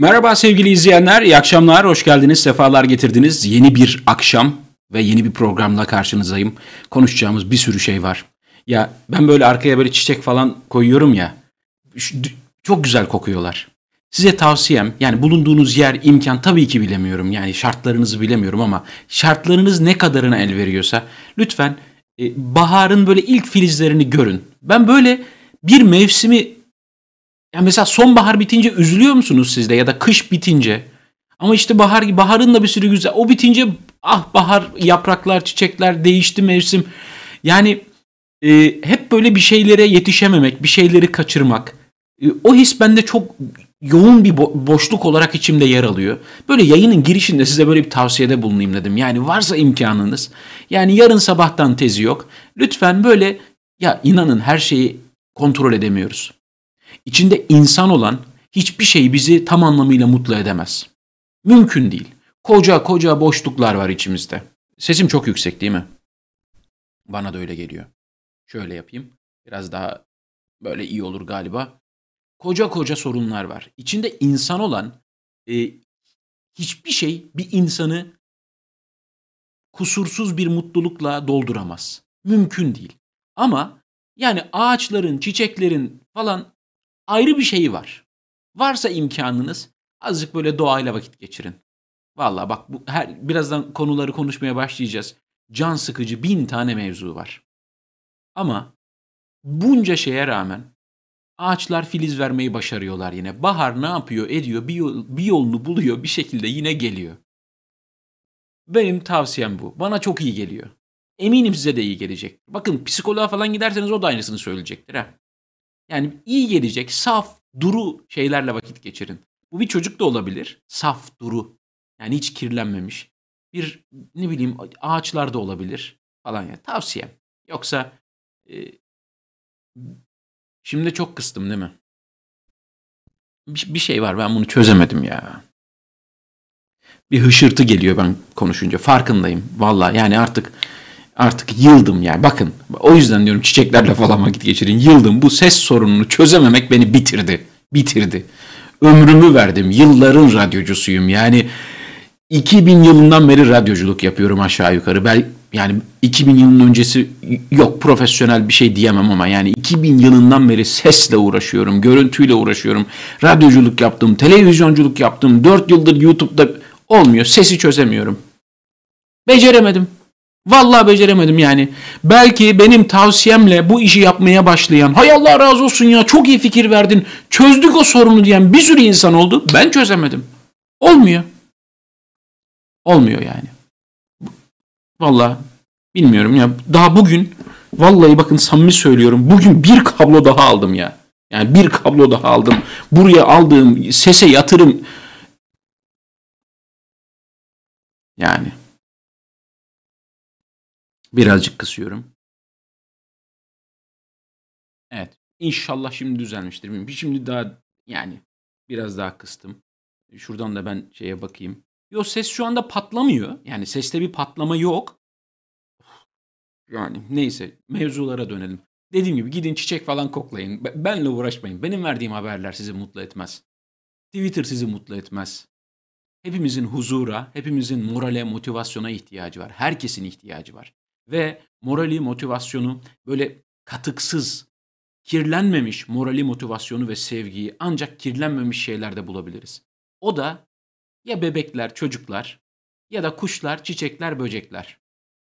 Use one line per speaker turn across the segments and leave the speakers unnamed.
Merhaba sevgili izleyenler, iyi akşamlar, hoş geldiniz, sefalar getirdiniz. Yeni bir akşam ve yeni bir programla karşınızdayım. Konuşacağımız bir sürü şey var. Ya ben böyle arkaya böyle çiçek falan koyuyorum ya, çok güzel kokuyorlar. Size tavsiyem yani bulunduğunuz yer, imkan tabii ki bilemiyorum. Yani şartlarınızı bilemiyorum ama şartlarınız ne kadarına el veriyorsa lütfen e, baharın böyle ilk filizlerini görün. Ben böyle bir mevsimi yani mesela sonbahar bitince üzülüyor musunuz siz de ya da kış bitince? Ama işte bahar baharın da bir sürü güzel. O bitince ah bahar yapraklar, çiçekler değişti mevsim. Yani e, hep böyle bir şeylere yetişememek, bir şeyleri kaçırmak. E, o his bende çok yoğun bir bo- boşluk olarak içimde yer alıyor. Böyle yayının girişinde size böyle bir tavsiyede bulunayım dedim. Yani varsa imkanınız. Yani yarın sabahtan tezi yok. Lütfen böyle ya inanın her şeyi kontrol edemiyoruz. İçinde insan olan hiçbir şey bizi tam anlamıyla mutlu edemez. Mümkün değil. Koca koca boşluklar var içimizde. Sesim çok yüksek değil mi? Bana da öyle geliyor. Şöyle yapayım. Biraz daha böyle iyi olur galiba. Koca koca sorunlar var. İçinde insan olan e, hiçbir şey bir insanı kusursuz bir mutlulukla dolduramaz. Mümkün değil. Ama yani ağaçların, çiçeklerin falan ayrı bir şeyi var. Varsa imkanınız azıcık böyle doğayla vakit geçirin. Valla bak bu her birazdan konuları konuşmaya başlayacağız. Can sıkıcı bin tane mevzu var. Ama bunca şeye rağmen ağaçlar filiz vermeyi başarıyorlar yine. Bahar ne yapıyor ediyor bir, yol, bir yolunu buluyor bir şekilde yine geliyor. Benim tavsiyem bu. Bana çok iyi geliyor. Eminim size de iyi gelecek. Bakın psikoloğa falan giderseniz o da aynısını söyleyecektir ha. Yani iyi gelecek, saf, duru şeylerle vakit geçirin. Bu bir çocuk da olabilir. Saf, duru. Yani hiç kirlenmemiş. Bir ne bileyim ağaçlar da olabilir falan ya. Tavsiyem. Yoksa e, şimdi çok kıstım değil mi? Bir, bir şey var ben bunu çözemedim ya. Bir hışırtı geliyor ben konuşunca farkındayım. Valla yani artık artık yıldım yani. Bakın o yüzden diyorum çiçeklerle falan vakit geçirin. Yıldım. Bu ses sorununu çözememek beni bitirdi. Bitirdi. Ömrümü verdim. Yılların radyocusuyum. Yani 2000 yılından beri radyoculuk yapıyorum aşağı yukarı. Ben yani 2000 yılın öncesi yok profesyonel bir şey diyemem ama yani 2000 yılından beri sesle uğraşıyorum, görüntüyle uğraşıyorum. Radyoculuk yaptım, televizyonculuk yaptım. 4 yıldır YouTube'da olmuyor. Sesi çözemiyorum. Beceremedim. Vallahi beceremedim yani. Belki benim tavsiyemle bu işi yapmaya başlayan, hay Allah razı olsun ya çok iyi fikir verdin, çözdük o sorunu diyen bir sürü insan oldu. Ben çözemedim. Olmuyor. Olmuyor yani. Vallahi bilmiyorum ya. Daha bugün vallahi bakın samimi söylüyorum. Bugün bir kablo daha aldım ya. Yani bir kablo daha aldım. Buraya aldığım sese yatırım yani Birazcık kısıyorum. Evet. İnşallah şimdi düzelmiştir. Şimdi daha yani biraz daha kıstım. Şuradan da ben şeye bakayım. Yo ses şu anda patlamıyor. Yani seste bir patlama yok. Yani neyse mevzulara dönelim. Dediğim gibi gidin çiçek falan koklayın. Benle uğraşmayın. Benim verdiğim haberler sizi mutlu etmez. Twitter sizi mutlu etmez. Hepimizin huzura, hepimizin morale, motivasyona ihtiyacı var. Herkesin ihtiyacı var ve morali, motivasyonu böyle katıksız, kirlenmemiş morali, motivasyonu ve sevgiyi ancak kirlenmemiş şeylerde bulabiliriz. O da ya bebekler, çocuklar ya da kuşlar, çiçekler, böcekler.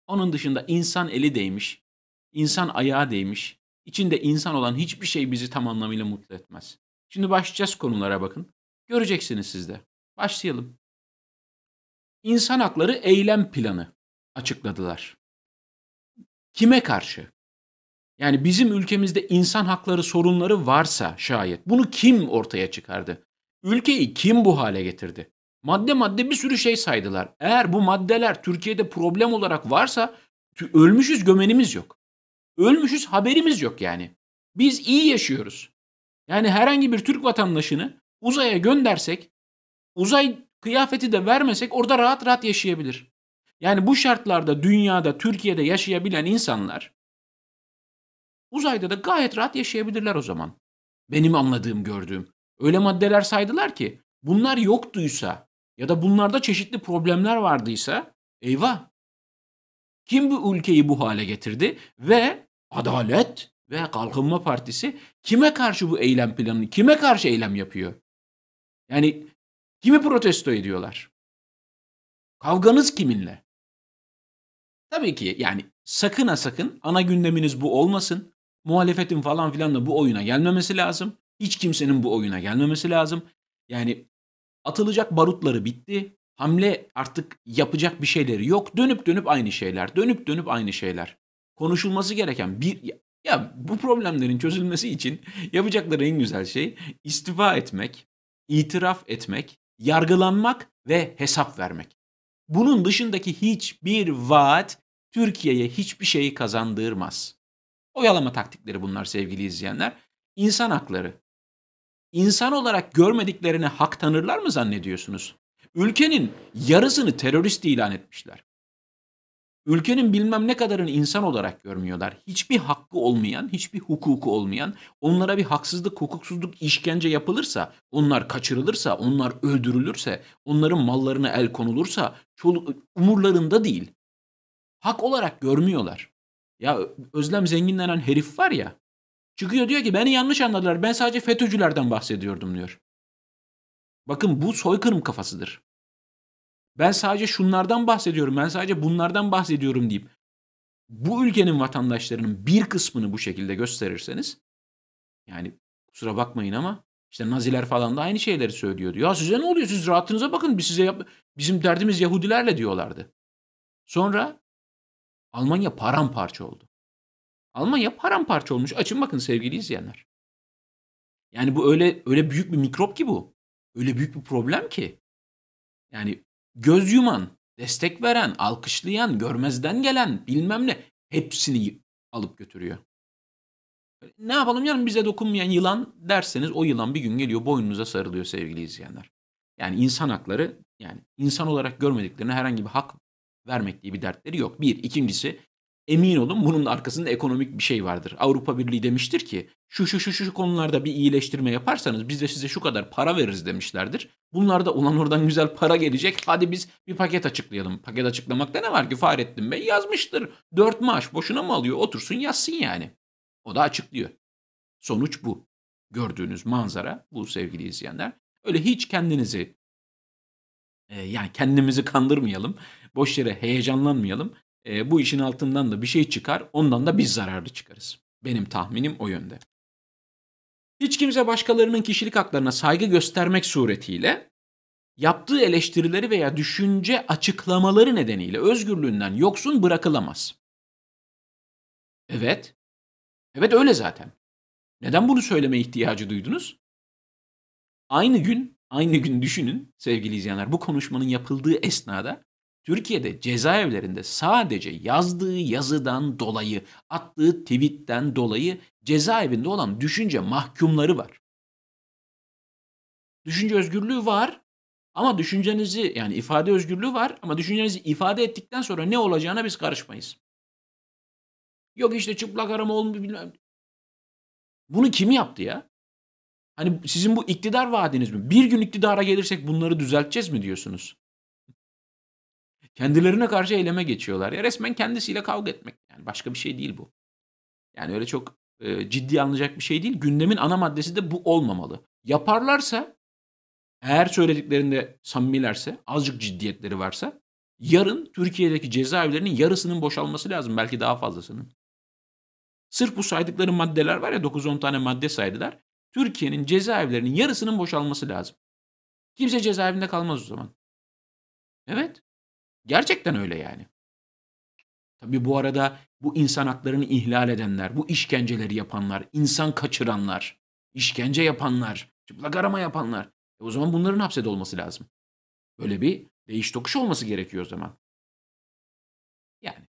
Onun dışında insan eli değmiş, insan ayağı değmiş, içinde insan olan hiçbir şey bizi tam anlamıyla mutlu etmez. Şimdi başlayacağız konulara bakın. Göreceksiniz siz de. Başlayalım. İnsan hakları eylem planı açıkladılar. Kime karşı? Yani bizim ülkemizde insan hakları sorunları varsa şayet bunu kim ortaya çıkardı? Ülkeyi kim bu hale getirdi? Madde madde bir sürü şey saydılar. Eğer bu maddeler Türkiye'de problem olarak varsa ölmüşüz gömenimiz yok. Ölmüşüz haberimiz yok yani. Biz iyi yaşıyoruz. Yani herhangi bir Türk vatandaşını uzaya göndersek, uzay kıyafeti de vermesek orada rahat rahat yaşayabilir. Yani bu şartlarda dünyada, Türkiye'de yaşayabilen insanlar uzayda da gayet rahat yaşayabilirler o zaman. Benim anladığım, gördüğüm. Öyle maddeler saydılar ki bunlar yoktuysa ya da bunlarda çeşitli problemler vardıysa eyvah. Kim bu ülkeyi bu hale getirdi ve Adalet ve Kalkınma Partisi kime karşı bu eylem planını, kime karşı eylem yapıyor? Yani kimi protesto ediyorlar? Kavganız kiminle? Tabii ki yani sakın ha sakın ana gündeminiz bu olmasın. Muhalefetin falan filan da bu oyuna gelmemesi lazım. Hiç kimsenin bu oyuna gelmemesi lazım. Yani atılacak barutları bitti. Hamle artık yapacak bir şeyleri yok. Dönüp dönüp aynı şeyler. Dönüp dönüp aynı şeyler. Konuşulması gereken bir ya bu problemlerin çözülmesi için yapacakları en güzel şey istifa etmek, itiraf etmek, yargılanmak ve hesap vermek. Bunun dışındaki hiçbir vaat Türkiye'ye hiçbir şeyi kazandırmaz. Oyalama taktikleri bunlar sevgili izleyenler. İnsan hakları. İnsan olarak görmediklerine hak tanırlar mı zannediyorsunuz? Ülkenin yarısını terörist ilan etmişler. Ülkenin bilmem ne kadarını insan olarak görmüyorlar. Hiçbir hakkı olmayan, hiçbir hukuku olmayan, onlara bir haksızlık, hukuksuzluk, işkence yapılırsa, onlar kaçırılırsa, onlar öldürülürse, onların mallarına el konulursa, umurlarında değil. Hak olarak görmüyorlar. Ya Özlem Zengin denen herif var ya, çıkıyor diyor ki beni yanlış anladılar, ben sadece FETÖ'cülerden bahsediyordum diyor. Bakın bu soykırım kafasıdır. Ben sadece şunlardan bahsediyorum, ben sadece bunlardan bahsediyorum deyip bu ülkenin vatandaşlarının bir kısmını bu şekilde gösterirseniz yani kusura bakmayın ama işte Naziler falan da aynı şeyleri söylüyordu. Ya size ne oluyor? Siz rahatınıza bakın. Biz size yap bizim derdimiz Yahudilerle diyorlardı. Sonra Almanya paramparça oldu. Almanya paramparça olmuş. Açın bakın sevgili izleyenler. Yani bu öyle öyle büyük bir mikrop ki bu. Öyle büyük bir problem ki. Yani göz yuman, destek veren, alkışlayan, görmezden gelen bilmem ne hepsini alıp götürüyor. Ne yapalım canım bize dokunmayan yılan derseniz o yılan bir gün geliyor boynunuza sarılıyor sevgili izleyenler. Yani insan hakları yani insan olarak görmediklerine herhangi bir hak vermek diye bir dertleri yok. Bir. ikincisi emin olun bunun arkasında ekonomik bir şey vardır. Avrupa Birliği demiştir ki şu şu şu şu konularda bir iyileştirme yaparsanız biz de size şu kadar para veririz demişlerdir. Bunlarda ulan oradan güzel para gelecek. Hadi biz bir paket açıklayalım. Paket açıklamakta ne var ki Fahrettin Bey yazmıştır. Dört maaş boşuna mı alıyor? Otursun yazsın yani. O da açıklıyor. Sonuç bu. Gördüğünüz manzara bu sevgili izleyenler. Öyle hiç kendinizi e, yani kendimizi kandırmayalım. Boş yere heyecanlanmayalım e, bu işin altından da bir şey çıkar, ondan da biz zararlı çıkarız. Benim tahminim o yönde. Hiç kimse başkalarının kişilik haklarına saygı göstermek suretiyle yaptığı eleştirileri veya düşünce açıklamaları nedeniyle özgürlüğünden yoksun bırakılamaz. Evet. Evet öyle zaten. Neden bunu söyleme ihtiyacı duydunuz? Aynı gün, aynı gün düşünün sevgili izleyenler bu konuşmanın yapıldığı esnada Türkiye'de cezaevlerinde sadece yazdığı yazıdan dolayı, attığı tweetten dolayı cezaevinde olan düşünce mahkumları var. Düşünce özgürlüğü var ama düşüncenizi yani ifade özgürlüğü var ama düşüncenizi ifade ettikten sonra ne olacağına biz karışmayız. Yok işte çıplak arama olmuyor bilmem. Bunu kim yaptı ya? Hani sizin bu iktidar vaadiniz mi? Bir gün iktidara gelirsek bunları düzelteceğiz mi diyorsunuz? Kendilerine karşı eyleme geçiyorlar. Ya resmen kendisiyle kavga etmek. Yani başka bir şey değil bu. Yani öyle çok e, ciddi alınacak bir şey değil. Gündemin ana maddesi de bu olmamalı. Yaparlarsa eğer söylediklerinde samimilerse, azıcık ciddiyetleri varsa yarın Türkiye'deki cezaevlerinin yarısının boşalması lazım. Belki daha fazlasının. Sırf bu saydıkları maddeler var ya 9-10 tane madde saydılar. Türkiye'nin cezaevlerinin yarısının boşalması lazım. Kimse cezaevinde kalmaz o zaman. Evet. Gerçekten öyle yani. Tabii bu arada bu insan haklarını ihlal edenler, bu işkenceleri yapanlar, insan kaçıranlar, işkence yapanlar, çıplak arama yapanlar. E o zaman bunların hapsede olması lazım. Böyle bir değiş tokuş olması gerekiyor o zaman. Yani.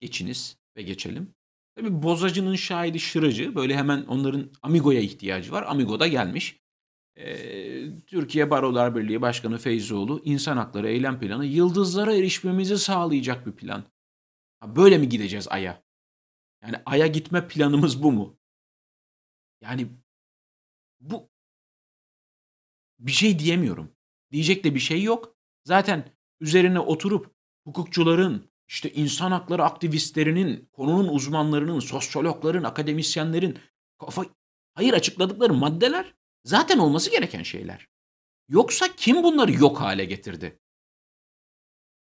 Geçiniz ve geçelim. Tabii bozacının şahidi şıracı böyle hemen onların Amigo'ya ihtiyacı var. Amigo da gelmiş. Türkiye Barolar Birliği Başkanı Feyzoğlu insan hakları eylem planı yıldızlara erişmemizi sağlayacak bir plan. Böyle mi gideceğiz Ay'a? Yani Ay'a gitme planımız bu mu? Yani bu bir şey diyemiyorum. Diyecek de bir şey yok. Zaten üzerine oturup hukukçuların, işte insan hakları aktivistlerinin, konunun uzmanlarının, sosyologların, akademisyenlerin kafa hayır açıkladıkları maddeler zaten olması gereken şeyler. Yoksa kim bunları yok hale getirdi?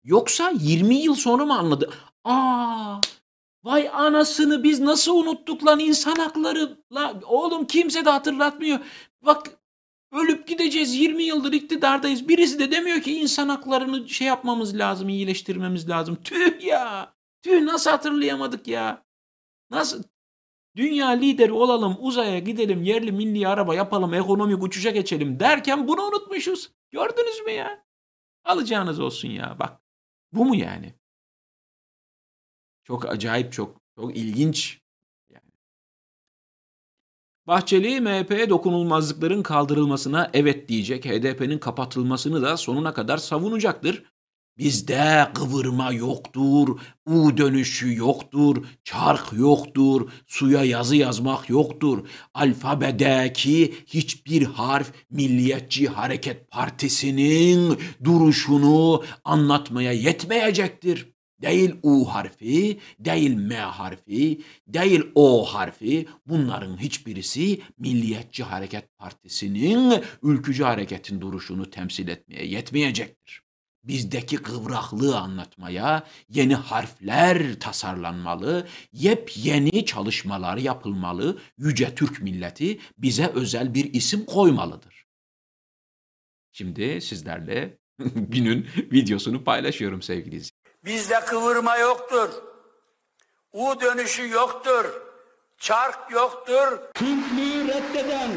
Yoksa 20 yıl sonra mı anladı? Aa, vay anasını biz nasıl unuttuk lan insan hakları. La, oğlum kimse de hatırlatmıyor. Bak ölüp gideceğiz 20 yıldır iktidardayız. Birisi de demiyor ki insan haklarını şey yapmamız lazım, iyileştirmemiz lazım. Tüh ya. Tüh nasıl hatırlayamadık ya. Nasıl? Dünya lideri olalım, uzaya gidelim, yerli milli araba yapalım, ekonomik uçuşa geçelim derken bunu unutmuşuz. Gördünüz mü ya? Alacağınız olsun ya bak. Bu mu yani? Çok acayip, çok çok ilginç. Yani. Bahçeli MHP'ye dokunulmazlıkların kaldırılmasına evet diyecek. HDP'nin kapatılmasını da sonuna kadar savunacaktır. Bizde kıvırma yoktur, U dönüşü yoktur, çark yoktur, suya yazı yazmak yoktur. Alfabedeki hiçbir harf Milliyetçi Hareket Partisi'nin duruşunu anlatmaya yetmeyecektir. Değil U harfi, değil M harfi, değil O harfi. Bunların hiçbirisi Milliyetçi Hareket Partisi'nin ülkücü hareketin duruşunu temsil etmeye yetmeyecektir bizdeki kıvraklığı anlatmaya yeni harfler tasarlanmalı, yepyeni çalışmalar yapılmalı, yüce Türk milleti bize özel bir isim koymalıdır. Şimdi sizlerle günün videosunu paylaşıyorum sevgili izleyiciler.
Bizde kıvırma yoktur. U dönüşü yoktur. Çark yoktur.
Türklüğü reddeden,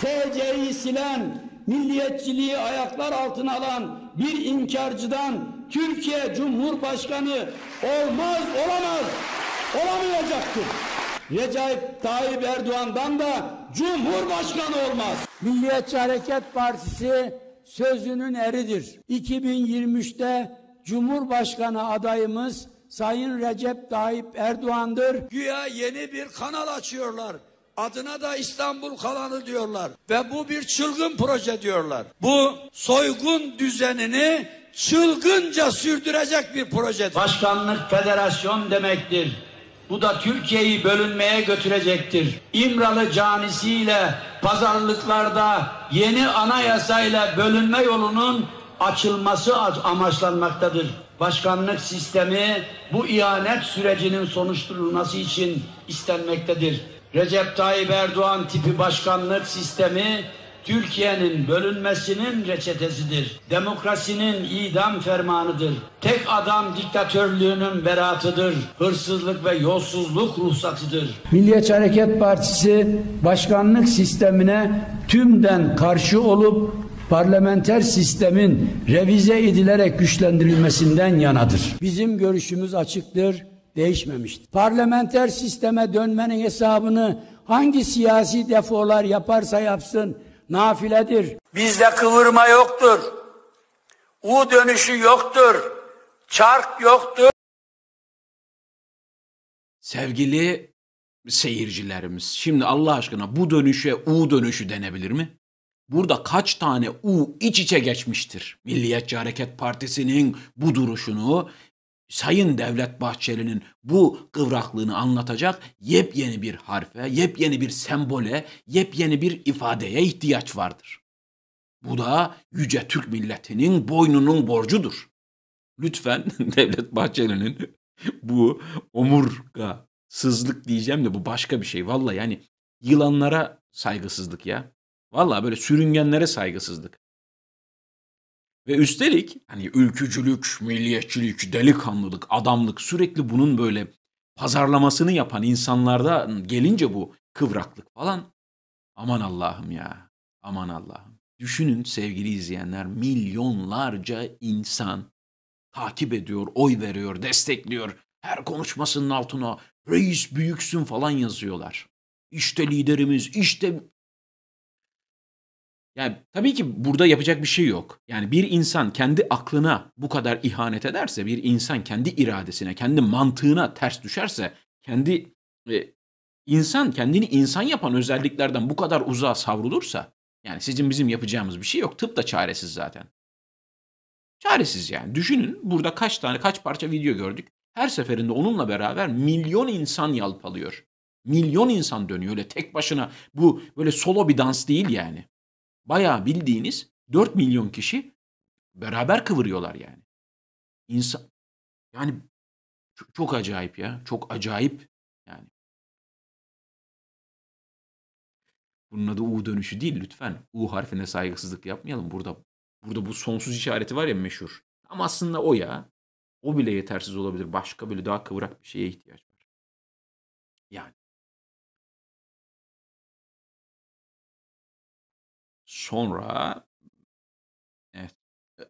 TC'yi silen, milliyetçiliği ayaklar altına alan bir inkarcıdan Türkiye Cumhurbaşkanı olmaz, olamaz, olamayacaktır. Recep Tayyip Erdoğan'dan da Cumhurbaşkanı olmaz. Milliyetçi Hareket Partisi sözünün eridir. 2023'te Cumhurbaşkanı adayımız Sayın Recep Tayyip Erdoğan'dır.
Güya yeni bir kanal açıyorlar. Adına da İstanbul Kanalı diyorlar. Ve bu bir çılgın proje diyorlar. Bu soygun düzenini çılgınca sürdürecek bir projedir.
Başkanlık federasyon demektir. Bu da Türkiye'yi bölünmeye götürecektir. İmralı canisiyle pazarlıklarda yeni anayasayla bölünme yolunun açılması amaçlanmaktadır. Başkanlık sistemi bu ihanet sürecinin sonuçlanması için istenmektedir. Recep Tayyip Erdoğan tipi başkanlık sistemi Türkiye'nin bölünmesinin reçetesidir. Demokrasinin idam fermanıdır. Tek adam diktatörlüğünün beratıdır. Hırsızlık ve yolsuzluk ruhsatıdır. Milliyetçi Hareket Partisi başkanlık sistemine tümden karşı olup parlamenter sistemin revize edilerek güçlendirilmesinden yanadır. Bizim görüşümüz açıktır değişmemiştir. Parlamenter sisteme dönmenin hesabını hangi siyasi defolar yaparsa yapsın nafiledir.
Bizde kıvırma yoktur. U dönüşü yoktur. Çark yoktur.
Sevgili seyircilerimiz, şimdi Allah aşkına bu dönüşe U dönüşü denebilir mi? Burada kaç tane U iç içe geçmiştir? Milliyetçi Hareket Partisi'nin bu duruşunu Sayın Devlet Bahçeli'nin bu kıvraklığını anlatacak yepyeni bir harfe, yepyeni bir sembole, yepyeni bir ifadeye ihtiyaç vardır. Bu da yüce Türk milletinin boynunun borcudur. Lütfen Devlet Bahçeli'nin bu omurga sızlık diyeceğim de bu başka bir şey. Vallahi yani yılanlara saygısızlık ya. Vallahi böyle sürüngenlere saygısızlık. Ve üstelik hani ülkücülük, milliyetçilik, delikanlılık, adamlık sürekli bunun böyle pazarlamasını yapan insanlarda gelince bu kıvraklık falan aman Allah'ım ya. Aman Allah'ım. Düşünün sevgili izleyenler milyonlarca insan takip ediyor, oy veriyor, destekliyor. Her konuşmasının altına reis büyüksün falan yazıyorlar. İşte liderimiz, işte yani tabii ki burada yapacak bir şey yok. Yani bir insan kendi aklına bu kadar ihanet ederse, bir insan kendi iradesine, kendi mantığına ters düşerse, kendi e, insan kendini insan yapan özelliklerden bu kadar uzağa savrulursa Yani sizin bizim yapacağımız bir şey yok. Tıp da çaresiz zaten. Çaresiz yani. Düşünün burada kaç tane kaç parça video gördük. Her seferinde onunla beraber milyon insan yalpalıyor. Milyon insan dönüyor öyle tek başına. Bu böyle solo bir dans değil yani. Bayağı bildiğiniz 4 milyon kişi beraber kıvırıyorlar yani. İnsan yani çok, çok acayip ya. Çok acayip yani. Bunun adı U dönüşü değil lütfen. U harfine saygısızlık yapmayalım. Burada burada bu sonsuz işareti var ya meşhur. Ama aslında o ya. O bile yetersiz olabilir. Başka böyle daha kıvrak bir şeye ihtiyaç var. Yani. Sonra evet.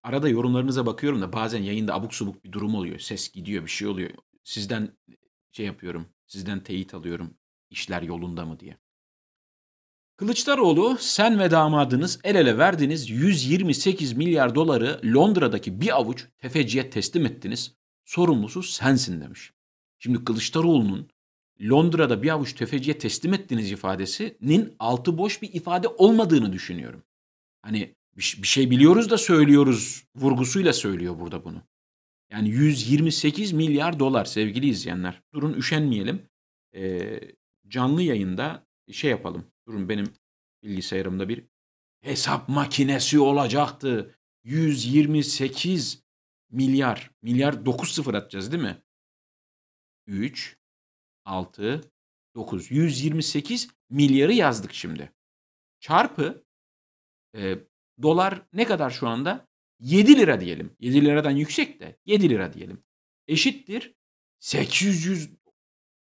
Arada yorumlarınıza bakıyorum da bazen yayında abuk subuk bir durum oluyor. Ses gidiyor, bir şey oluyor. Sizden şey yapıyorum. Sizden teyit alıyorum. İşler yolunda mı diye. Kılıçdaroğlu sen ve damadınız el ele verdiniz 128 milyar doları Londra'daki bir avuç tefeciye teslim ettiniz. Sorumlusu sensin demiş. Şimdi Kılıçdaroğlu'nun Londra'da bir avuç tefeciye teslim ettiniz ifadesinin altı boş bir ifade olmadığını düşünüyorum. Hani bir şey biliyoruz da söylüyoruz vurgusuyla söylüyor burada bunu. Yani 128 milyar dolar sevgili izleyenler. Durun üşenmeyelim. Ee, canlı yayında şey yapalım. Durun benim bilgisayarımda bir hesap makinesi olacaktı. 128 milyar. Milyar 9 sıfır atacağız değil mi? 3, 6, 9. 128 milyarı yazdık şimdi. Çarpı e, dolar ne kadar şu anda? 7 lira diyelim. 7 liradan yüksek de 7 lira diyelim. Eşittir 800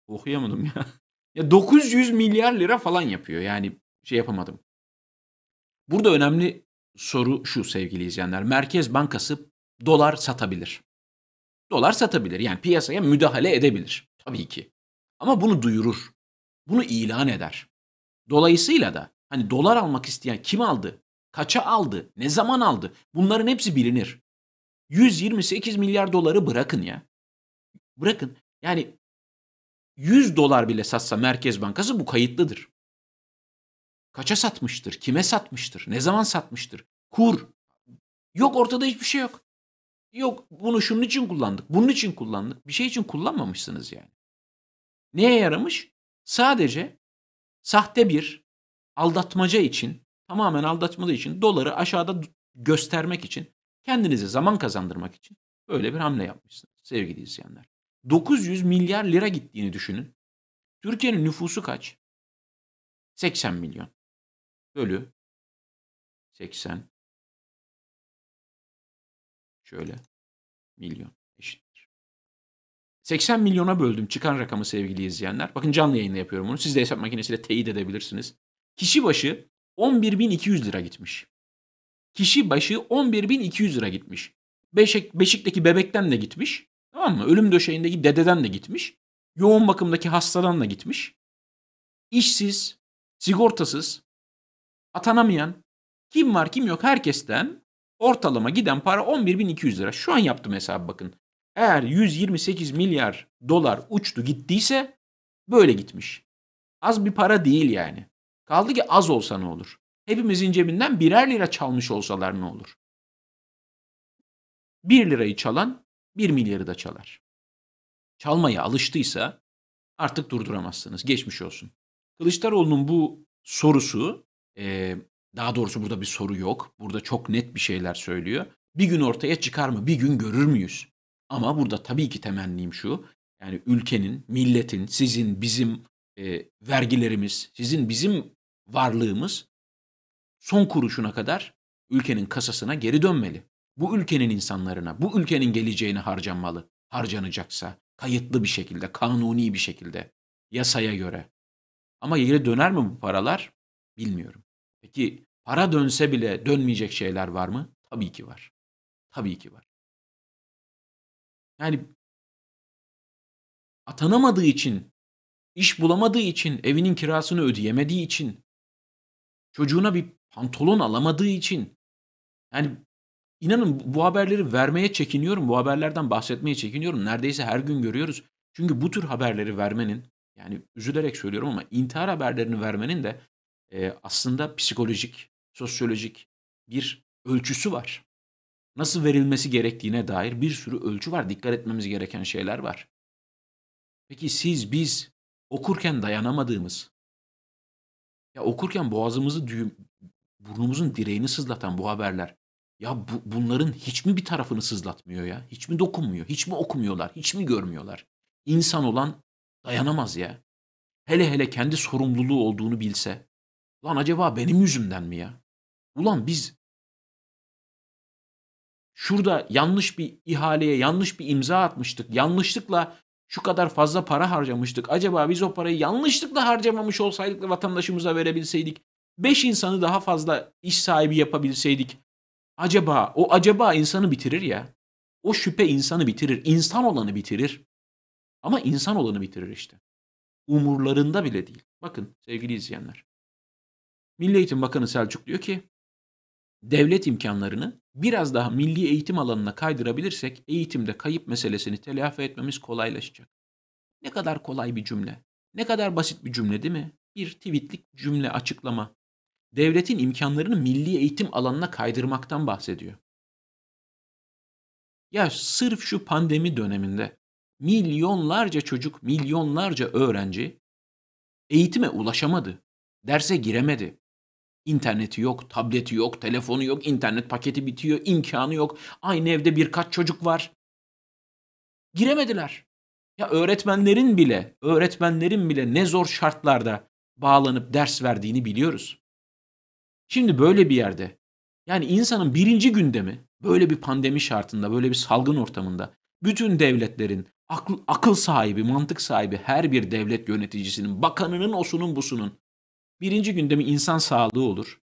okuyamadım ya. Ya 900 milyar lira falan yapıyor. Yani şey yapamadım. Burada önemli soru şu sevgili izleyenler. Merkez Bankası dolar satabilir. Dolar satabilir. Yani piyasaya müdahale edebilir. Tabii ki. Ama bunu duyurur. Bunu ilan eder. Dolayısıyla da hani dolar almak isteyen kim aldı? Kaça aldı? Ne zaman aldı? Bunların hepsi bilinir. 128 milyar doları bırakın ya. Bırakın. Yani 100 dolar bile satsa Merkez Bankası bu kayıtlıdır. Kaça satmıştır? Kime satmıştır? Ne zaman satmıştır? Kur. Yok ortada hiçbir şey yok. Yok bunu şunun için kullandık. Bunun için kullandık. Bir şey için kullanmamışsınız yani. Neye yaramış? Sadece sahte bir aldatmaca için, tamamen aldatmaca için doları aşağıda göstermek için, kendinize zaman kazandırmak için böyle bir hamle yapmışsınız sevgili izleyenler. 900 milyar lira gittiğini düşünün. Türkiye'nin nüfusu kaç? 80 milyon. Bölü 80 şöyle milyon eşittir. 80 milyona böldüm çıkan rakamı sevgili izleyenler. Bakın canlı yayında yapıyorum bunu. Siz de hesap makinesiyle teyit edebilirsiniz. Kişi başı 11.200 lira gitmiş. Kişi başı 11.200 lira gitmiş. Beşik, Beşik'teki bebekten de gitmiş. Tamam mı? Ölüm döşeğindeki dededen de gitmiş. Yoğun bakımdaki hastadan da gitmiş. İşsiz, sigortasız, atanamayan, kim var kim yok herkesten ortalama giden para 11.200 lira. Şu an yaptım hesabı bakın. Eğer 128 milyar dolar uçtu gittiyse böyle gitmiş. Az bir para değil yani. Kaldı ki az olsa ne olur? Hepimizin cebinden birer lira çalmış olsalar ne olur? 1 lirayı çalan 1 milyarı da çalar. Çalmaya alıştıysa artık durduramazsınız. Geçmiş olsun. Kılıçdaroğlu'nun bu sorusu, e, daha doğrusu burada bir soru yok. Burada çok net bir şeyler söylüyor. Bir gün ortaya çıkar mı? Bir gün görür müyüz? Ama burada tabii ki temennim şu. Yani ülkenin, milletin, sizin, bizim e, vergilerimiz, sizin, bizim varlığımız son kuruşuna kadar ülkenin kasasına geri dönmeli. Bu ülkenin insanlarına, bu ülkenin geleceğine harcanmalı. Harcanacaksa kayıtlı bir şekilde, kanuni bir şekilde, yasaya göre. Ama geri döner mi bu paralar? Bilmiyorum. Peki para dönse bile dönmeyecek şeyler var mı? Tabii ki var. Tabii ki var. Yani atanamadığı için, iş bulamadığı için, evinin kirasını ödeyemediği için, çocuğuna bir pantolon alamadığı için, yani inanın bu haberleri vermeye çekiniyorum, bu haberlerden bahsetmeye çekiniyorum. Neredeyse her gün görüyoruz. Çünkü bu tür haberleri vermenin, yani üzülerek söylüyorum ama intihar haberlerini vermenin de e, aslında psikolojik, sosyolojik bir ölçüsü var. Nasıl verilmesi gerektiğine dair bir sürü ölçü var. Dikkat etmemiz gereken şeyler var. Peki siz biz okurken dayanamadığımız, ya okurken boğazımızı düğüm, burnumuzun direğini sızlatan bu haberler, ya bu, bunların hiç mi bir tarafını sızlatmıyor ya? Hiç mi dokunmuyor? Hiç mi okumuyorlar? Hiç mi görmüyorlar? İnsan olan dayanamaz ya. Hele hele kendi sorumluluğu olduğunu bilse. Lan acaba benim yüzümden mi ya? Ulan biz şurada yanlış bir ihaleye yanlış bir imza atmıştık. Yanlışlıkla şu kadar fazla para harcamıştık. Acaba biz o parayı yanlışlıkla harcamamış olsaydık da vatandaşımıza verebilseydik. Beş insanı daha fazla iş sahibi yapabilseydik. Acaba, o acaba insanı bitirir ya. O şüphe insanı bitirir. İnsan olanı bitirir. Ama insan olanı bitirir işte. Umurlarında bile değil. Bakın sevgili izleyenler. Milli Eğitim Bakanı Selçuk diyor ki devlet imkanlarını biraz daha milli eğitim alanına kaydırabilirsek eğitimde kayıp meselesini telafi etmemiz kolaylaşacak. Ne kadar kolay bir cümle. Ne kadar basit bir cümle değil mi? Bir tweetlik cümle açıklama. Devletin imkanlarını milli eğitim alanına kaydırmaktan bahsediyor. Ya sırf şu pandemi döneminde milyonlarca çocuk, milyonlarca öğrenci eğitime ulaşamadı. Derse giremedi. İnterneti yok, tableti yok, telefonu yok, internet paketi bitiyor, imkanı yok. Aynı evde birkaç çocuk var. Giremediler. Ya öğretmenlerin bile, öğretmenlerin bile ne zor şartlarda bağlanıp ders verdiğini biliyoruz. Şimdi böyle bir yerde yani insanın birinci gündemi böyle bir pandemi şartında, böyle bir salgın ortamında bütün devletlerin akıl, akıl sahibi, mantık sahibi her bir devlet yöneticisinin, bakanının, osunun, busunun birinci gündemi insan sağlığı olur.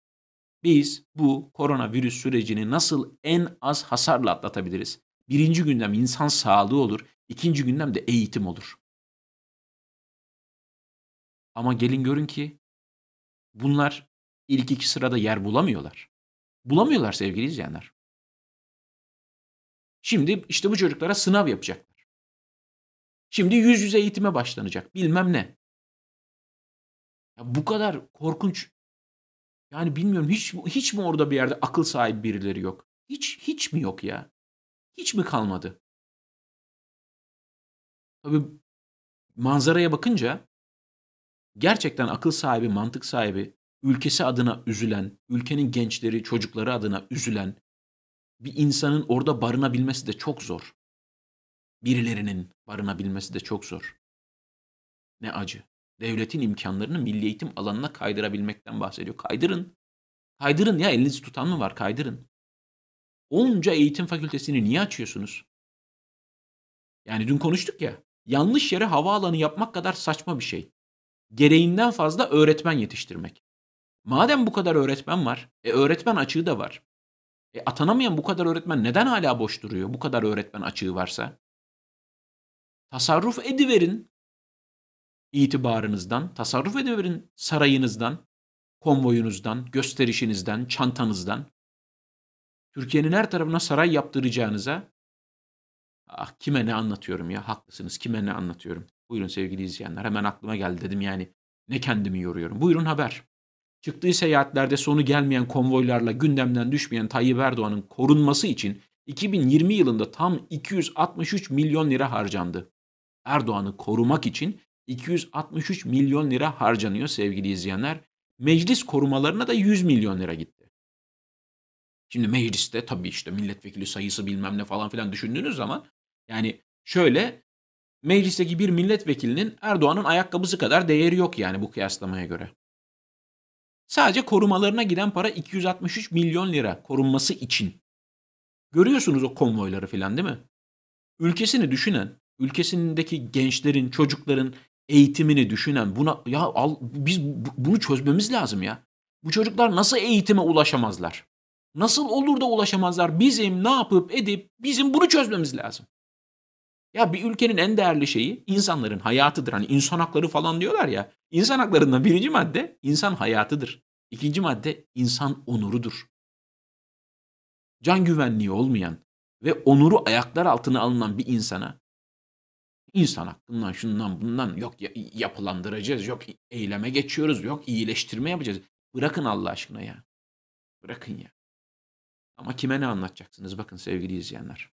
Biz bu koronavirüs sürecini nasıl en az hasarla atlatabiliriz? Birinci gündem insan sağlığı olur. ikinci gündem de eğitim olur. Ama gelin görün ki bunlar ilk iki sırada yer bulamıyorlar. Bulamıyorlar sevgili izleyenler. Şimdi işte bu çocuklara sınav yapacaklar. Şimdi yüz yüze eğitime başlanacak. Bilmem ne. Ya bu kadar korkunç. Yani bilmiyorum hiç hiç mi orada bir yerde akıl sahibi birileri yok? Hiç hiç mi yok ya? Hiç mi kalmadı? Tabii manzaraya bakınca gerçekten akıl sahibi, mantık sahibi, ülkesi adına üzülen, ülkenin gençleri, çocukları adına üzülen bir insanın orada barınabilmesi de çok zor. Birilerinin barınabilmesi de çok zor. Ne acı. Devletin imkanlarını milli eğitim alanına kaydırabilmekten bahsediyor. Kaydırın. Kaydırın ya elinizi tutan mı var? Kaydırın. Onca eğitim fakültesini niye açıyorsunuz? Yani dün konuştuk ya. Yanlış yere havaalanı yapmak kadar saçma bir şey. Gereğinden fazla öğretmen yetiştirmek. Madem bu kadar öğretmen var, e öğretmen açığı da var. E atanamayan bu kadar öğretmen neden hala boş duruyor? Bu kadar öğretmen açığı varsa. Tasarruf ediverin itibarınızdan, tasarruf ediverin sarayınızdan, konvoyunuzdan, gösterişinizden, çantanızdan. Türkiye'nin her tarafına saray yaptıracağınıza ah kime ne anlatıyorum ya haklısınız kime ne anlatıyorum. Buyurun sevgili izleyenler hemen aklıma geldi dedim yani ne kendimi yoruyorum. Buyurun haber. Çıktığı seyahatlerde sonu gelmeyen konvoylarla gündemden düşmeyen Tayyip Erdoğan'ın korunması için 2020 yılında tam 263 milyon lira harcandı. Erdoğan'ı korumak için 263 milyon lira harcanıyor sevgili izleyenler. Meclis korumalarına da 100 milyon lira gitti. Şimdi mecliste tabii işte milletvekili sayısı bilmem ne falan filan düşündüğünüz zaman yani şöyle meclisteki bir milletvekilinin Erdoğan'ın ayakkabısı kadar değeri yok yani bu kıyaslamaya göre. Sadece korumalarına giden para 263 milyon lira korunması için. Görüyorsunuz o konvoyları filan değil mi? Ülkesini düşünen, ülkesindeki gençlerin, çocukların eğitimini düşünen buna ya al, biz bunu çözmemiz lazım ya. Bu çocuklar nasıl eğitime ulaşamazlar? Nasıl olur da ulaşamazlar? Bizim ne yapıp edip bizim bunu çözmemiz lazım. Ya bir ülkenin en değerli şeyi insanların hayatıdır. Hani insan hakları falan diyorlar ya. İnsan haklarından birinci madde insan hayatıdır. İkinci madde insan onurudur. Can güvenliği olmayan ve onuru ayaklar altına alınan bir insana insan hakkından şundan bundan yok yapılandıracağız, yok eyleme geçiyoruz, yok iyileştirme yapacağız. Bırakın Allah aşkına ya. Bırakın ya. Ama kime ne anlatacaksınız bakın sevgili izleyenler.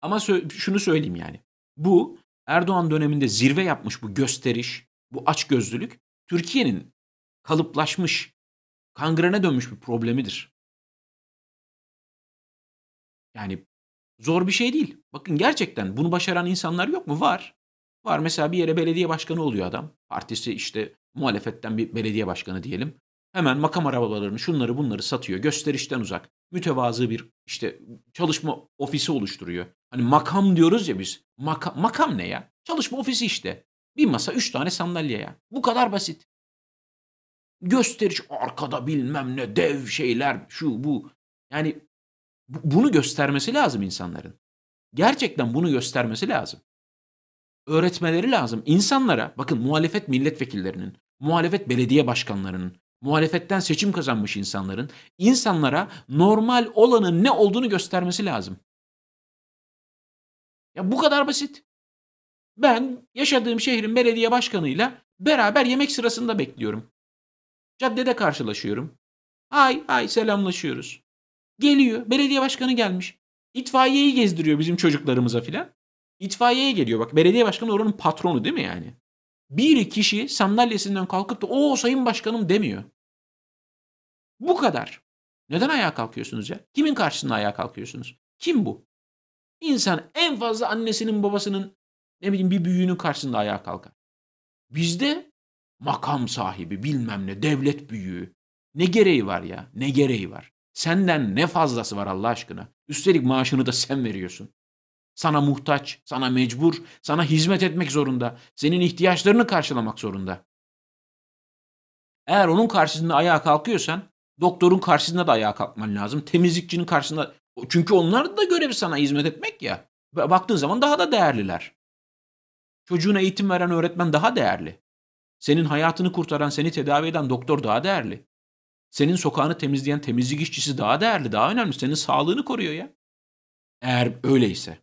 Ama şunu söyleyeyim yani. Bu Erdoğan döneminde zirve yapmış bu gösteriş, bu açgözlülük Türkiye'nin kalıplaşmış, kangrene dönmüş bir problemidir. Yani zor bir şey değil. Bakın gerçekten bunu başaran insanlar yok mu? Var. Var mesela bir yere belediye başkanı oluyor adam. Partisi işte muhalefetten bir belediye başkanı diyelim. Hemen makam arabalarını şunları bunları satıyor. Gösterişten uzak. Mütevazı bir işte çalışma ofisi oluşturuyor. Hani makam diyoruz ya biz. Maka, makam ne ya? Çalışma ofisi işte. Bir masa, üç tane sandalye ya. Bu kadar basit. Gösteriş arkada bilmem ne dev şeyler şu bu. Yani bunu göstermesi lazım insanların. Gerçekten bunu göstermesi lazım. Öğretmeleri lazım. İnsanlara bakın muhalefet milletvekillerinin, muhalefet belediye başkanlarının, muhalefetten seçim kazanmış insanların insanlara normal olanın ne olduğunu göstermesi lazım. Ya bu kadar basit. Ben yaşadığım şehrin belediye başkanıyla beraber yemek sırasında bekliyorum. Caddede karşılaşıyorum. Ay ay selamlaşıyoruz. Geliyor. Belediye başkanı gelmiş. İtfaiyeyi gezdiriyor bizim çocuklarımıza filan. İtfaiyeye geliyor. Bak belediye başkanı oranın patronu değil mi yani? Bir kişi sandalyesinden kalkıp da o sayın başkanım demiyor. Bu kadar. Neden ayağa kalkıyorsunuz ya? Kimin karşısında ayağa kalkıyorsunuz? Kim bu? İnsan en fazla annesinin babasının ne bileyim bir büyüğünün karşısında ayağa kalkar. Bizde makam sahibi bilmem ne devlet büyüğü. Ne gereği var ya? Ne gereği var? Senden ne fazlası var Allah aşkına? Üstelik maaşını da sen veriyorsun. Sana muhtaç, sana mecbur, sana hizmet etmek zorunda. Senin ihtiyaçlarını karşılamak zorunda. Eğer onun karşısında ayağa kalkıyorsan doktorun karşısında da ayağa kalkman lazım. Temizlikçinin karşısında çünkü onlar da görevi sana hizmet etmek ya. Baktığın zaman daha da değerliler. Çocuğuna eğitim veren öğretmen daha değerli. Senin hayatını kurtaran, seni tedavi eden doktor daha değerli. Senin sokağını temizleyen temizlik işçisi daha değerli, daha önemli. Senin sağlığını koruyor ya. Eğer öyleyse.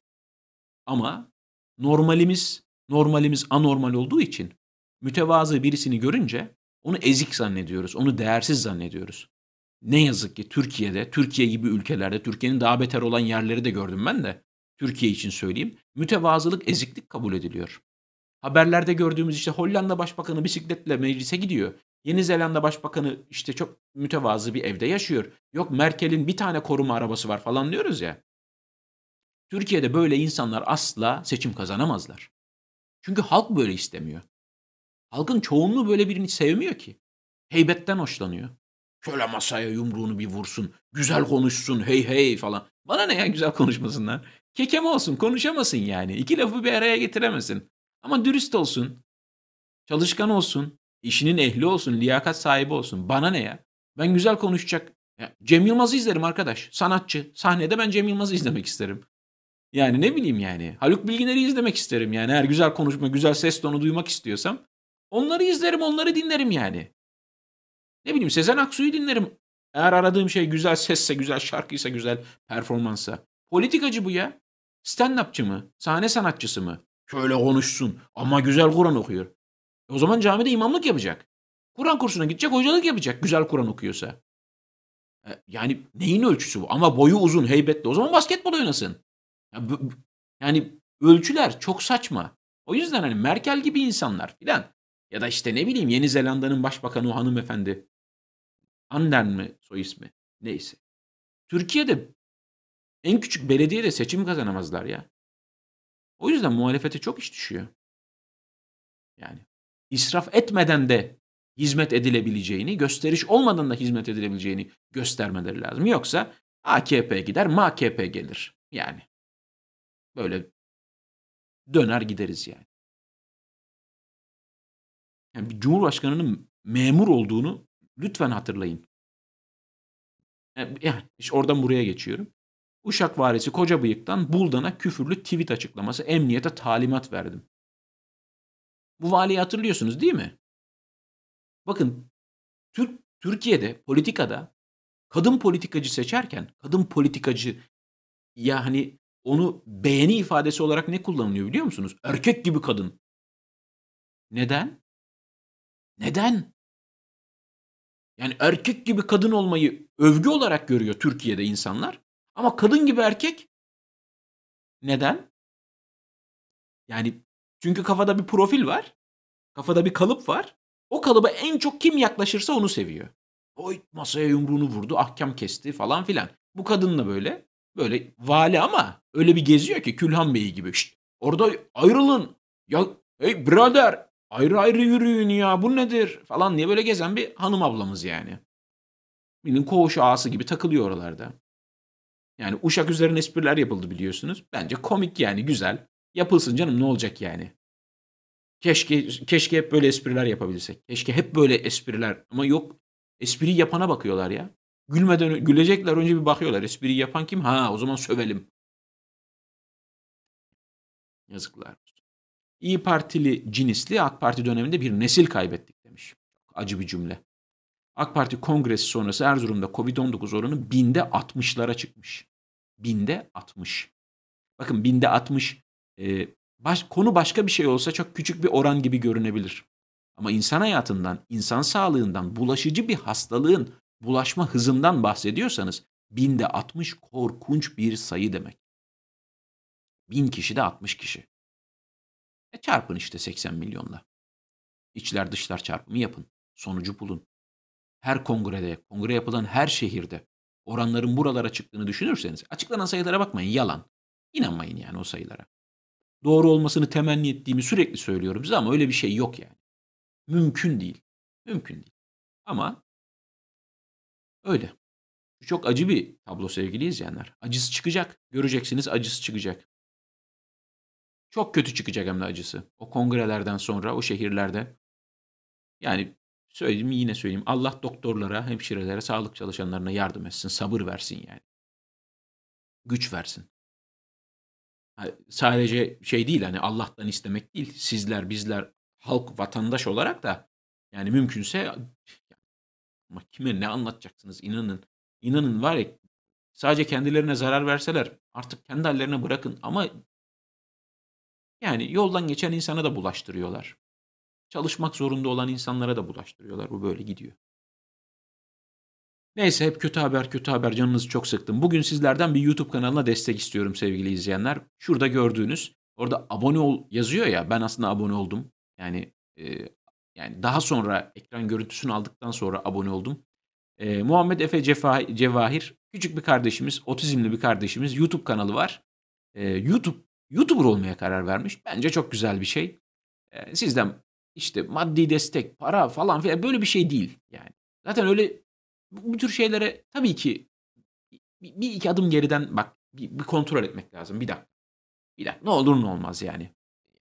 Ama normalimiz, normalimiz anormal olduğu için mütevazı birisini görünce onu ezik zannediyoruz, onu değersiz zannediyoruz. Ne yazık ki Türkiye'de, Türkiye gibi ülkelerde, Türkiye'nin daha beter olan yerleri de gördüm ben de. Türkiye için söyleyeyim. Mütevazılık, eziklik kabul ediliyor. Haberlerde gördüğümüz işte Hollanda Başbakanı bisikletle meclise gidiyor. Yeni Zelanda Başbakanı işte çok mütevazı bir evde yaşıyor. Yok Merkel'in bir tane koruma arabası var falan diyoruz ya. Türkiye'de böyle insanlar asla seçim kazanamazlar. Çünkü halk böyle istemiyor. Halkın çoğunluğu böyle birini sevmiyor ki. Heybetten hoşlanıyor. Şöyle masaya yumruğunu bir vursun, güzel konuşsun, hey hey falan. Bana ne ya güzel konuşmasınlar. Kekem olsun, konuşamasın yani. İki lafı bir araya getiremesin. Ama dürüst olsun, çalışkan olsun, işinin ehli olsun, liyakat sahibi olsun. Bana ne ya? Ben güzel konuşacak. Ya, Cem Yılmaz'ı izlerim arkadaş. Sanatçı. Sahnede ben Cem Yılmaz'ı izlemek isterim. Yani ne bileyim yani. Haluk Bilginer'i izlemek isterim yani. Eğer güzel konuşma, güzel ses tonu duymak istiyorsam. Onları izlerim, onları dinlerim yani. Ne bileyim Sezen Aksu'yu dinlerim. Eğer aradığım şey güzel sesse, güzel şarkıysa, güzel performansa. Politikacı bu ya. Stand-upçı mı? Sahne sanatçısı mı? Şöyle konuşsun ama güzel Kur'an okuyor. O zaman camide imamlık yapacak. Kur'an kursuna gidecek, hocalık yapacak güzel Kur'an okuyorsa. E, yani neyin ölçüsü bu? Ama boyu uzun, heybetli. O zaman basketbol oynasın. Yani ölçüler çok saçma. O yüzden hani Merkel gibi insanlar filan ya da işte ne bileyim Yeni Zelanda'nın başbakanı o hanımefendi. Anden mi soy ismi? Neyse. Türkiye'de en küçük belediyede seçim kazanamazlar ya. O yüzden muhalefete çok iş düşüyor. Yani israf etmeden de hizmet edilebileceğini, gösteriş olmadan da hizmet edilebileceğini göstermeleri lazım. Yoksa AKP gider, MAKP gelir. Yani böyle döner gideriz yani. Yani bir cumhurbaşkanının memur olduğunu lütfen hatırlayın. Yani işte oradan buraya geçiyorum. Uşak varisi koca bıyıktan Buldan'a küfürlü tweet açıklaması emniyete talimat verdim. Bu valiyi hatırlıyorsunuz değil mi? Bakın Türk Türkiye'de politikada kadın politikacı seçerken kadın politikacı ya hani onu beğeni ifadesi olarak ne kullanılıyor biliyor musunuz? Erkek gibi kadın. Neden? Neden? Yani erkek gibi kadın olmayı övgü olarak görüyor Türkiye'de insanlar. Ama kadın gibi erkek neden? Yani çünkü kafada bir profil var. Kafada bir kalıp var. O kalıba en çok kim yaklaşırsa onu seviyor. Oy masaya yumruğunu vurdu, ahkam kesti falan filan. Bu kadın da böyle. Böyle vali ama öyle bir geziyor ki Külhan Bey gibi. Şşt, orada ayrılın. Ya hey birader ayrı ayrı yürüyün ya bu nedir falan diye böyle gezen bir hanım ablamız yani. Benim koğuş ağası gibi takılıyor oralarda. Yani uşak üzerine espriler yapıldı biliyorsunuz. Bence komik yani güzel. Yapılsın canım ne olacak yani. Keşke keşke hep böyle espriler yapabilsek. Keşke hep böyle espriler ama yok. Espriyi yapana bakıyorlar ya. Gülmeden gülecekler önce bir bakıyorlar. Espriyi yapan kim? Ha o zaman sövelim. Yazıklar. İyi Partili Cinisli AK Parti döneminde bir nesil kaybettik demiş. Acı bir cümle. AK Parti kongresi sonrası Erzurum'da Covid-19 oranı binde 60'lara çıkmış. Binde 60. Bakın binde 60 e, baş, konu başka bir şey olsa çok küçük bir oran gibi görünebilir. Ama insan hayatından, insan sağlığından, bulaşıcı bir hastalığın bulaşma hızından bahsediyorsanız binde 60 korkunç bir sayı demek. Bin kişi de 60 kişi. E çarpın işte 80 milyonla. İçler dışlar çarpımı yapın. Sonucu bulun. Her kongrede, kongre yapılan her şehirde oranların buralara çıktığını düşünürseniz açıklanan sayılara bakmayın yalan. İnanmayın yani o sayılara. Doğru olmasını temenni ettiğimi sürekli söylüyorum size ama öyle bir şey yok yani. Mümkün değil. Mümkün değil. Ama öyle. Çok acı bir tablo sevgili izleyenler. Acısı çıkacak. Göreceksiniz acısı çıkacak. Çok kötü çıkacak hem de acısı. O kongrelerden sonra o şehirlerde. Yani söyleyeyim yine söyleyeyim. Allah doktorlara, hemşirelere, sağlık çalışanlarına yardım etsin. Sabır versin yani. Güç versin. Sadece şey değil hani Allah'tan istemek değil. Sizler, bizler, halk, vatandaş olarak da yani mümkünse ama kime ne anlatacaksınız inanın. İnanın var ya sadece kendilerine zarar verseler artık kendi hallerine bırakın ama yani yoldan geçen insana da bulaştırıyorlar. Çalışmak zorunda olan insanlara da bulaştırıyorlar. Bu böyle gidiyor. Neyse hep kötü haber kötü haber canınızı çok sıktım. Bugün sizlerden bir YouTube kanalına destek istiyorum sevgili izleyenler. Şurada gördüğünüz orada abone ol yazıyor ya ben aslında abone oldum. Yani e, yani daha sonra ekran görüntüsünü aldıktan sonra abone oldum. E, Muhammed Efe Cefa, Cevahir küçük bir kardeşimiz, otizmli bir kardeşimiz YouTube kanalı var. E, YouTube YouTuber olmaya karar vermiş. Bence çok güzel bir şey. E, sizden işte maddi destek, para falan filan böyle bir şey değil yani. Zaten öyle bu, tür şeylere tabii ki bir, bir iki adım geriden bak bir, bir kontrol etmek lazım. Bir dakika. Bir dakika. Ne olur ne olmaz yani.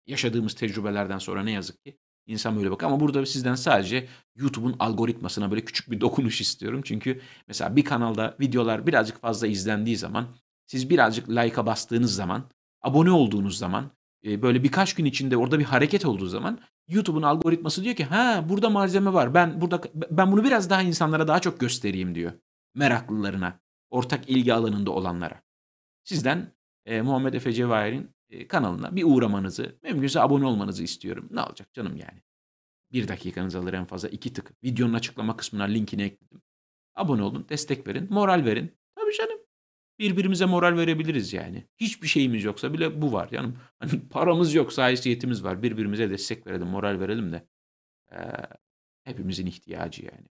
Yaşadığımız tecrübelerden sonra ne yazık ki insan böyle bak ama burada sizden sadece YouTube'un algoritmasına böyle küçük bir dokunuş istiyorum. Çünkü mesela bir kanalda videolar birazcık fazla izlendiği zaman siz birazcık like'a bastığınız zaman abone olduğunuz zaman e, böyle birkaç gün içinde orada bir hareket olduğu zaman YouTube'un algoritması diyor ki ha burada malzeme var. Ben burada ben bunu biraz daha insanlara daha çok göstereyim diyor. Meraklılarına, ortak ilgi alanında olanlara. Sizden e, Muhammed Efe Cevahir'in e, kanalına bir uğramanızı, mümkünse abone olmanızı istiyorum. Ne olacak canım yani. Bir dakikanızı alır en fazla iki tık. Videonun açıklama kısmına linkini ekledim. Abone olun, destek verin, moral verin. Tabii canım birbirimize moral verebiliriz yani. Hiçbir şeyimiz yoksa bile bu var. Yani hani paramız yoksa haysiyetimiz var. Birbirimize destek verelim, moral verelim de e, hepimizin ihtiyacı yani.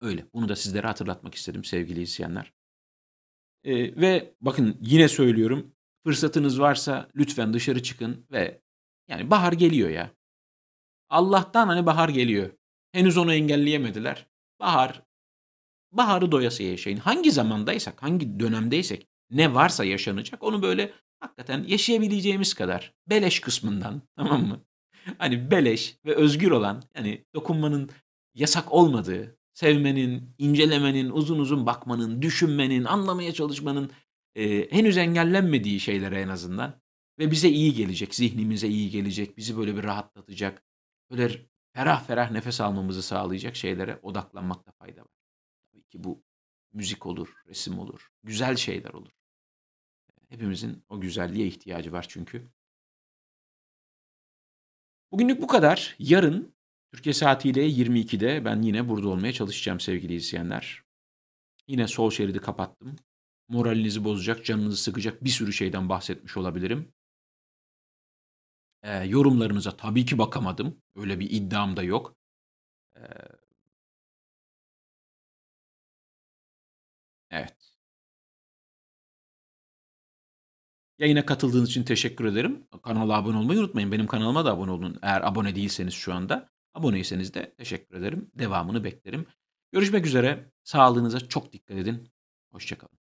Öyle. Bunu da sizlere hatırlatmak istedim sevgili izleyenler. E, ve bakın yine söylüyorum. Fırsatınız varsa lütfen dışarı çıkın ve yani bahar geliyor ya. Allah'tan hani bahar geliyor. Henüz onu engelleyemediler. Bahar baharı doyasıya yaşayın. Hangi zamandaysak, hangi dönemdeysek ne varsa yaşanacak onu böyle hakikaten yaşayabileceğimiz kadar beleş kısmından tamam mı? Hani beleş ve özgür olan yani dokunmanın yasak olmadığı, sevmenin, incelemenin, uzun uzun bakmanın, düşünmenin, anlamaya çalışmanın e, henüz engellenmediği şeylere en azından ve bize iyi gelecek, zihnimize iyi gelecek, bizi böyle bir rahatlatacak, böyle ferah ferah nefes almamızı sağlayacak şeylere odaklanmakta fayda var ki bu müzik olur, resim olur, güzel şeyler olur. Hepimizin o güzelliğe ihtiyacı var çünkü. Bugünlük bu kadar. Yarın Türkiye saatiyle 22'de ben yine burada olmaya çalışacağım sevgili izleyenler. Yine sol şeridi kapattım. Moralinizi bozacak, canınızı sıkacak bir sürü şeyden bahsetmiş olabilirim. Ee, yorumlarınıza tabii ki bakamadım. Öyle bir iddiam da yok. Ee, Yayına katıldığınız için teşekkür ederim. Kanala abone olmayı unutmayın. Benim kanalıma da abone olun. Eğer abone değilseniz şu anda. Aboneyseniz de teşekkür ederim. Devamını beklerim. Görüşmek üzere. Sağlığınıza çok dikkat edin. Hoşçakalın.